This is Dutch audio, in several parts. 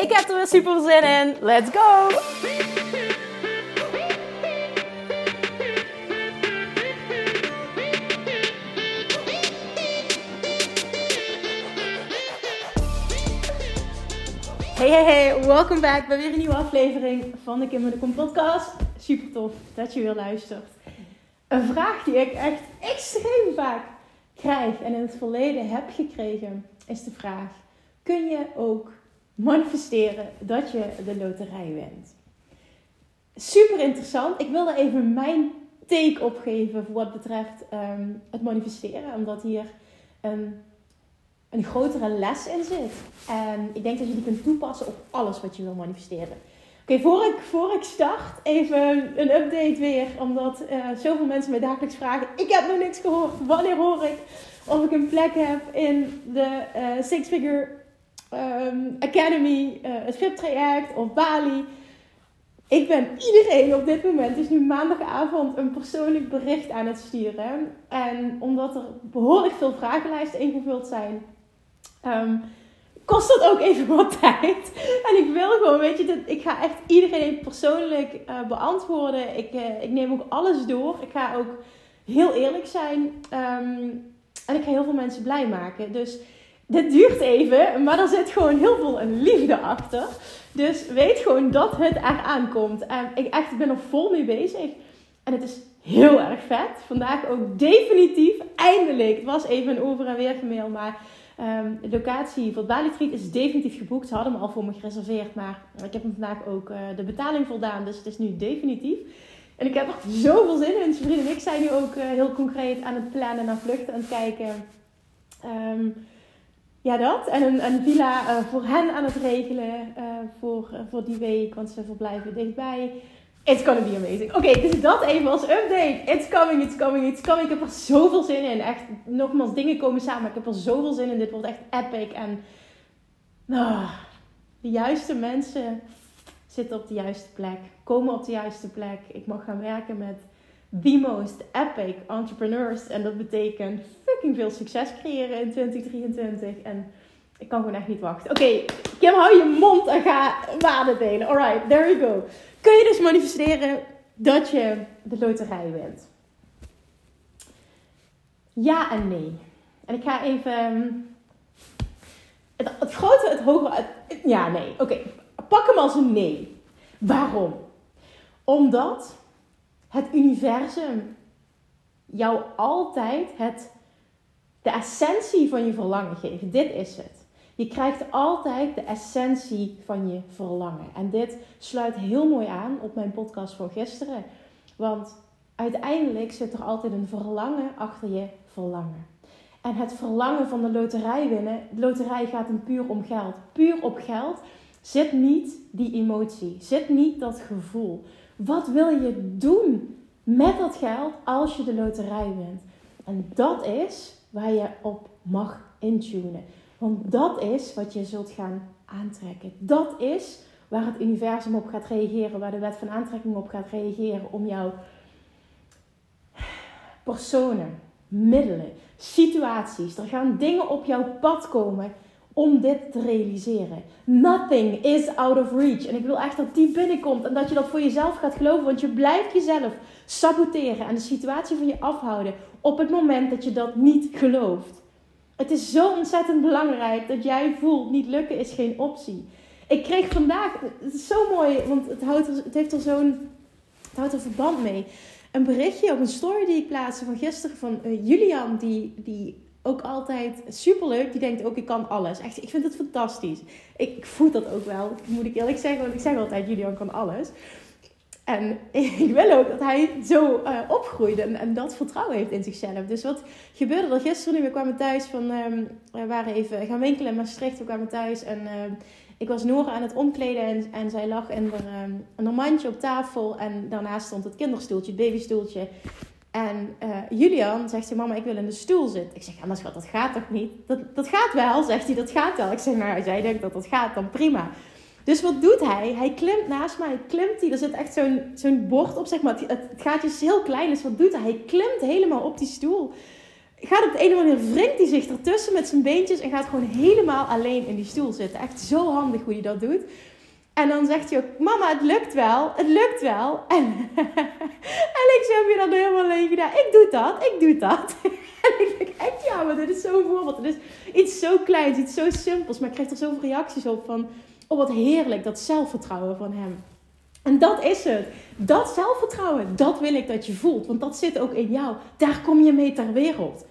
Ik heb er weer super zin in. Let's go! Hey, hey, hey, welkom back bij weer een nieuwe aflevering van de Kim de Kom podcast. Super tof dat je weer luistert. Een vraag die ik echt extreem vaak krijg en in het verleden heb gekregen, is de vraag: kun je ook manifesteren dat je de loterij wint? Super interessant. Ik wil er even mijn take op geven voor wat betreft ehm, het manifesteren, omdat hier een een grotere les in zit. En ik denk dat je die kunt toepassen op alles wat je wil manifesteren. Oké, voor, ik, voor ik start, even een update weer. Omdat uh, zoveel mensen mij dagelijks vragen: Ik heb nog niks gehoord. Wanneer hoor ik of ik een plek heb in de uh, Six Figure um, Academy, uh, het VIP-traject of Bali? Ik ben iedereen op dit moment, dus nu maandagavond, een persoonlijk bericht aan het sturen. En omdat er behoorlijk veel vragenlijsten ingevuld zijn, Um, kost dat ook even wat tijd. En ik wil gewoon, weet je, dat, ik ga echt iedereen persoonlijk uh, beantwoorden. Ik, uh, ik neem ook alles door. Ik ga ook heel eerlijk zijn. Um, en ik ga heel veel mensen blij maken. Dus dit duurt even, maar er zit gewoon heel veel liefde achter. Dus weet gewoon dat het eraan komt. En ik echt ben er vol mee bezig. En het is heel erg vet. Vandaag ook definitief, eindelijk. Het was even een over en weer gemail, maar Um, de locatie voor Bali Retreat is definitief geboekt. Ze hadden hem al voor me gereserveerd, maar ik heb hem vandaag ook uh, de betaling voldaan. Dus het is nu definitief. En ik heb er zoveel zin in. Sabrina en ik zijn nu ook uh, heel concreet aan het plannen naar vluchten aan het kijken. Um, ja, dat. En een, een villa uh, voor hen aan het regelen voor, voor die week, want ze verblijven dichtbij. It's gonna be amazing. Oké, okay, dus dat even als update. It's coming, it's coming, it's coming. Ik heb er zoveel zin in. Echt, nogmaals, dingen komen samen. Ik heb er zoveel zin in. Dit wordt echt epic. En oh, de juiste mensen zitten op de juiste plek. Komen op de juiste plek. Ik mag gaan werken met the most epic entrepreneurs. En dat betekent fucking veel succes creëren in 2023. En ik kan gewoon echt niet wachten. Oké, okay, Kim, hou je mond en ga waarde delen. Alright, there you go. Kun je dus manifesteren dat je de loterij wint? Ja en nee. En ik ga even. Ehm, het, het grote, het hogere. ja, nee. Oké, pak hem als een nee. Waarom? Omdat het universum jou altijd het, de essentie van je verlangen geeft. Dit is het. Je krijgt altijd de essentie van je verlangen. En dit sluit heel mooi aan op mijn podcast van gisteren. Want uiteindelijk zit er altijd een verlangen achter je verlangen. En het verlangen van de loterij winnen, de loterij gaat hem puur om geld. Puur op geld zit niet die emotie, zit niet dat gevoel. Wat wil je doen met dat geld als je de loterij wint? En dat is waar je op mag intunen. Want dat is wat je zult gaan aantrekken. Dat is waar het universum op gaat reageren, waar de wet van aantrekking op gaat reageren om jouw personen, middelen, situaties. Er gaan dingen op jouw pad komen om dit te realiseren. Nothing is out of reach. En ik wil echt dat die binnenkomt en dat je dat voor jezelf gaat geloven, want je blijft jezelf saboteren en de situatie van je afhouden op het moment dat je dat niet gelooft. Het is zo ontzettend belangrijk dat jij voelt, niet lukken is geen optie. Ik kreeg vandaag, het is zo mooi, want het, houdt het heeft er zo'n, het houdt er verband mee. Een berichtje op een story die ik plaatste van gisteren van uh, Julian, die, die ook altijd superleuk, die denkt ook ik kan alles. Echt, ik vind het fantastisch. Ik, voel dat ook wel, moet ik eerlijk zeggen, want ik zeg altijd Julian kan alles. En ik wil ook dat hij zo uh, opgroeide en, en, dat vertrouwen heeft in zichzelf. Dus wat gebeurde er gisteren? We kwamen thuis van, um, we waren even gaan winkelen in Maastricht. We kwamen thuis en uh, Ik was Nora aan het omkleden en, en zij lag in haar, een mandje op tafel. En daarnaast stond het kinderstoeltje, het babystoeltje. En uh, Julian zegt ze, mama, ik wil in de stoel zitten. Ik zeg, ja, maar schat, dat gaat toch niet? Dat, dat gaat wel, zegt hij, dat gaat wel. Ik zeg, nou, als jij denkt dat dat gaat, dan prima. Dus wat doet hij? Hij klimt naast mij, klimt hij. Er zit echt zo'n zo'n bord op, zeg maar. Het, het gaatje is heel klein, dus wat doet hij? Hij klimt helemaal op die stoel. Gaat op de andere manier, wringt hij zich ertussen met zijn beentjes en gaat gewoon helemaal alleen in die stoel zitten. Echt zo handig hoe hij dat doet. En dan zegt hij ook, mama, het lukt wel, het lukt wel. En, en ik zeg, heb je dan helemaal alleen gedaan? Ik doe dat, ik doe dat. en ik denk echt, ja, maar dit is zo'n voorbeeld. Het is iets zo kleins, iets zo simpels, maar ik krijg er zoveel reacties op van, oh wat heerlijk, dat zelfvertrouwen van hem. En dat is het. Dat zelfvertrouwen, dat wil ik dat je voelt. Want dat zit ook in jou. Daar kom je mee ter wereld.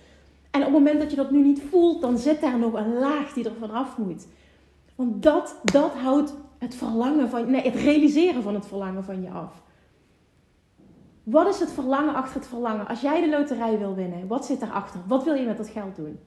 En op het moment dat je dat nu niet voelt, dan zit daar nog een laag die er vanaf moet. Want dat, dat houdt het verlangen van, nee, het realiseren van het verlangen van je af. Wat is het verlangen achter het verlangen? Als jij de loterij wil winnen, wat zit daarachter? Wat wil je met dat geld doen?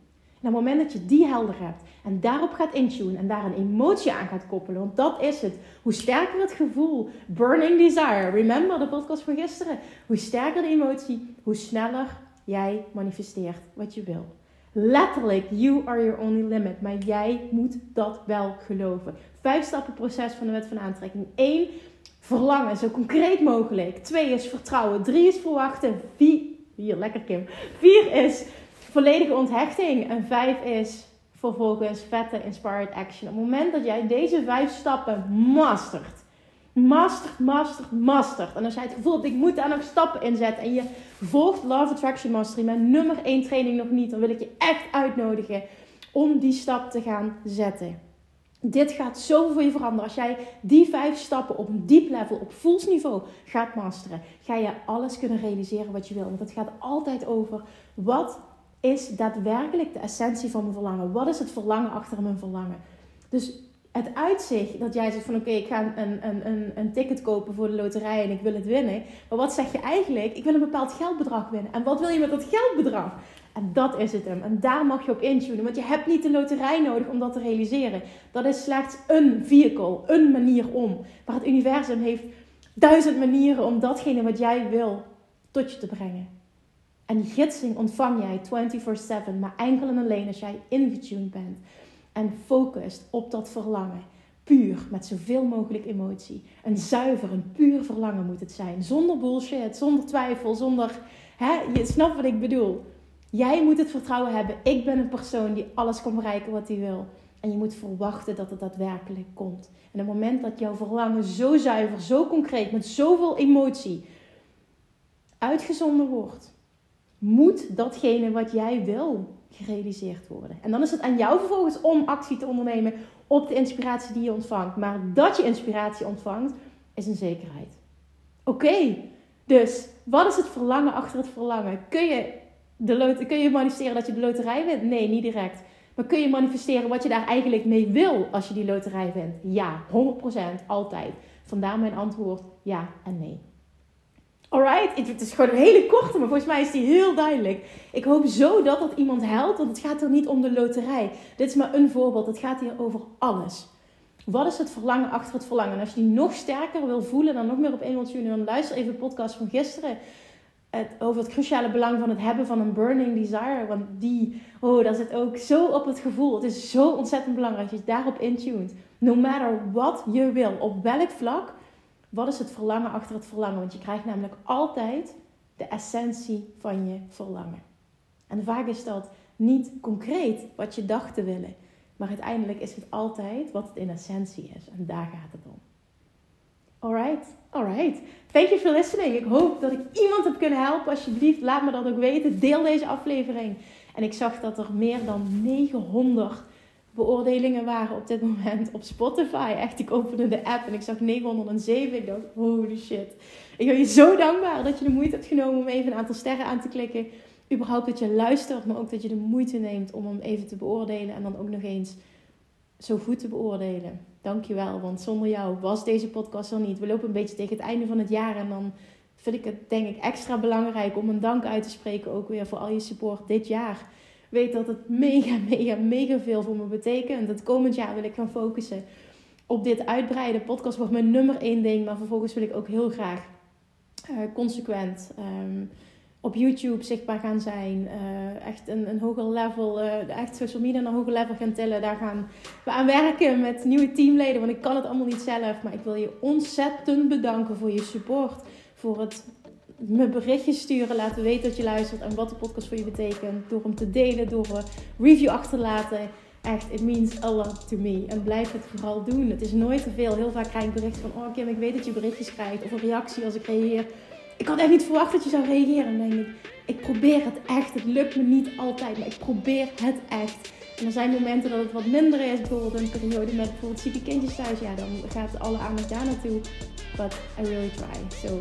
En op het moment dat je die helder hebt en daarop gaat intunen en daar een emotie aan gaat koppelen, want dat is het. Hoe sterker het gevoel, burning desire, remember de podcast van gisteren? Hoe sterker de emotie, hoe sneller jij manifesteert wat je wil. Letterlijk, you are your only limit. Maar jij moet dat wel geloven. Vijf stappen proces van de wet van aantrekking. Eén, verlangen, zo concreet mogelijk. Twee is vertrouwen. Drie is verwachten. Vier, hier, lekker Kim. Vier is volledige onthechting. En vijf is vervolgens vette inspired action. Op het moment dat jij deze vijf stappen mastert. Mastert, mastert, mastert. En als jij het gevoel hebt, ik moet daar nog stappen in zetten. En je volgt Love Attraction Mastery, mijn nummer 1 training nog niet. Dan wil ik je echt uitnodigen om die stap te gaan zetten. Dit gaat zoveel voor je veranderen. Als jij die vijf stappen op een diep level, op voelsniveau gaat masteren, ga je alles kunnen realiseren wat je wil. Want het gaat altijd over wat is daadwerkelijk de essentie van mijn verlangen? Wat is het verlangen achter mijn verlangen? Dus het uitzicht dat jij zegt van oké, ik ga een, een, een, een ticket kopen voor de loterij en ik wil het winnen. Maar wat zeg je eigenlijk? Ik wil een bepaald geldbedrag winnen. En wat wil je met dat geldbedrag? En dat is het hem. En daar mag je op intunen. Want je hebt niet de loterij nodig om dat te realiseren. Dat is slechts een vehicle, een manier om. Maar het universum heeft duizend manieren om datgene wat jij wil tot je te brengen. En die gidsing ontvang jij 24/7, maar enkel en alleen als jij ingetuned bent en focust op dat verlangen. Puur, met zoveel mogelijk emotie. Een zuiver, een puur verlangen moet het zijn. Zonder bullshit, zonder twijfel, zonder... Hè, je snapt wat ik bedoel. Jij moet het vertrouwen hebben. Ik ben een persoon die alles kan bereiken wat hij wil. En je moet verwachten dat het daadwerkelijk komt. En op het moment dat jouw verlangen zo zuiver, zo concreet, met zoveel emotie uitgezonden wordt, moet datgene wat jij wil gerealiseerd worden. En dan is het aan jou vervolgens om actie te ondernemen op de inspiratie die je ontvangt. Maar dat je inspiratie ontvangt, is een zekerheid. Oké, dus wat is het verlangen achter het verlangen? Kun je, de kun je manifesteren dat je de loterij wint? Nee, niet direct. Maar kun je manifesteren wat je daar eigenlijk mee wil als je die loterij wint? Ja, 100% altijd. Vandaar mijn antwoord ja en nee. Alright, het is gewoon een hele korte, maar volgens mij is die heel duidelijk. Ik hoop zo dat dat iemand helpt, want het gaat er niet om de loterij. Dit is maar een voorbeeld, het gaat hier over alles. Wat is het verlangen achter het verlangen? En als je die nog sterker wil voelen, dan nog meer op 1 miljoen, dan luister even de podcast van gisteren. Het, over het cruciale belang van het hebben van een burning desire. Want die, oh, dat zit ook zo op het gevoel. Het is zo ontzettend belangrijk dat je daarop intuned. No matter wat je wil, op welk vlak, wat is het verlangen achter het verlangen? Want je krijgt namelijk altijd de essentie van je verlangen. En vaak is dat niet concreet wat je dacht te willen. Maar uiteindelijk is het altijd wat het in essentie is. En daar gaat het om. Alright, alright. Thank you for listening. Ik hoop dat ik iemand heb kunnen helpen. Alsjeblieft, laat me dat ook weten. Deel deze aflevering. En ik zag dat er meer dan 900 beoordelingen waren op dit moment op Spotify. Echt, ik opende de app en ik zag 907. Ik dacht, holy shit. Ik ben je zo dankbaar dat je de moeite hebt genomen om even een aantal sterren aan te klikken. Überhaupt dat je luistert, maar ook dat je de moeite neemt om hem even te beoordelen. En dan ook nog eens zo goed te beoordelen. Dankjewel, want zonder jou was deze podcast er niet. We lopen een beetje tegen het einde van het jaar en dan vind ik het denk ik extra belangrijk om een dank uit te spreken ook weer voor al je support dit jaar weet dat het mega, mega, mega veel voor me betekent. Het komend jaar wil ik gaan focussen op dit uitbreiden. Podcast wordt mijn nummer één ding. Maar vervolgens wil ik ook heel graag uh, consequent um, op YouTube zichtbaar gaan zijn. Uh, echt een, een hoger level, uh, echt social media naar een hoger level gaan tillen. Daar gaan we aan werken met nieuwe teamleden. Want ik kan het allemaal niet zelf. Maar ik wil je ontzettend bedanken voor je support. Voor het me berichtjes sturen, laten weten dat je luistert en wat de podcast voor je betekent. Door hem te delen, door een review achter te laten. Echt, it means a lot to me. En blijf het vooral doen. Het is nooit te veel. Heel vaak krijg ik berichten van, oh Kim, ik weet dat je berichtjes krijgt. Of een reactie als ik reageer. Ik had echt niet verwacht dat je zou reageren. En dan denk ik, ik probeer het echt. Het lukt me niet altijd, maar ik probeer het echt. En er zijn momenten dat het wat minder is. Bijvoorbeeld een periode met bijvoorbeeld zieke kindjes thuis. Ja, dan gaat alle aandacht daar naartoe. But I really try. So,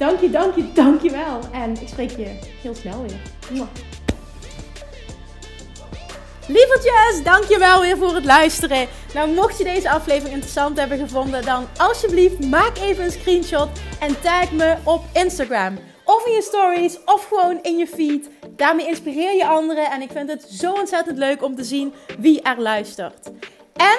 dank je, dank je, dank je wel. En ik spreek je heel snel weer. Mwah. Lievertjes, dankjewel weer voor het luisteren. Nou, mocht je deze aflevering interessant hebben gevonden, dan alsjeblieft maak even een screenshot en tag me op Instagram. Of in je stories, of gewoon in je feed. Daarmee inspireer je anderen en ik vind het zo ontzettend leuk om te zien wie er luistert. En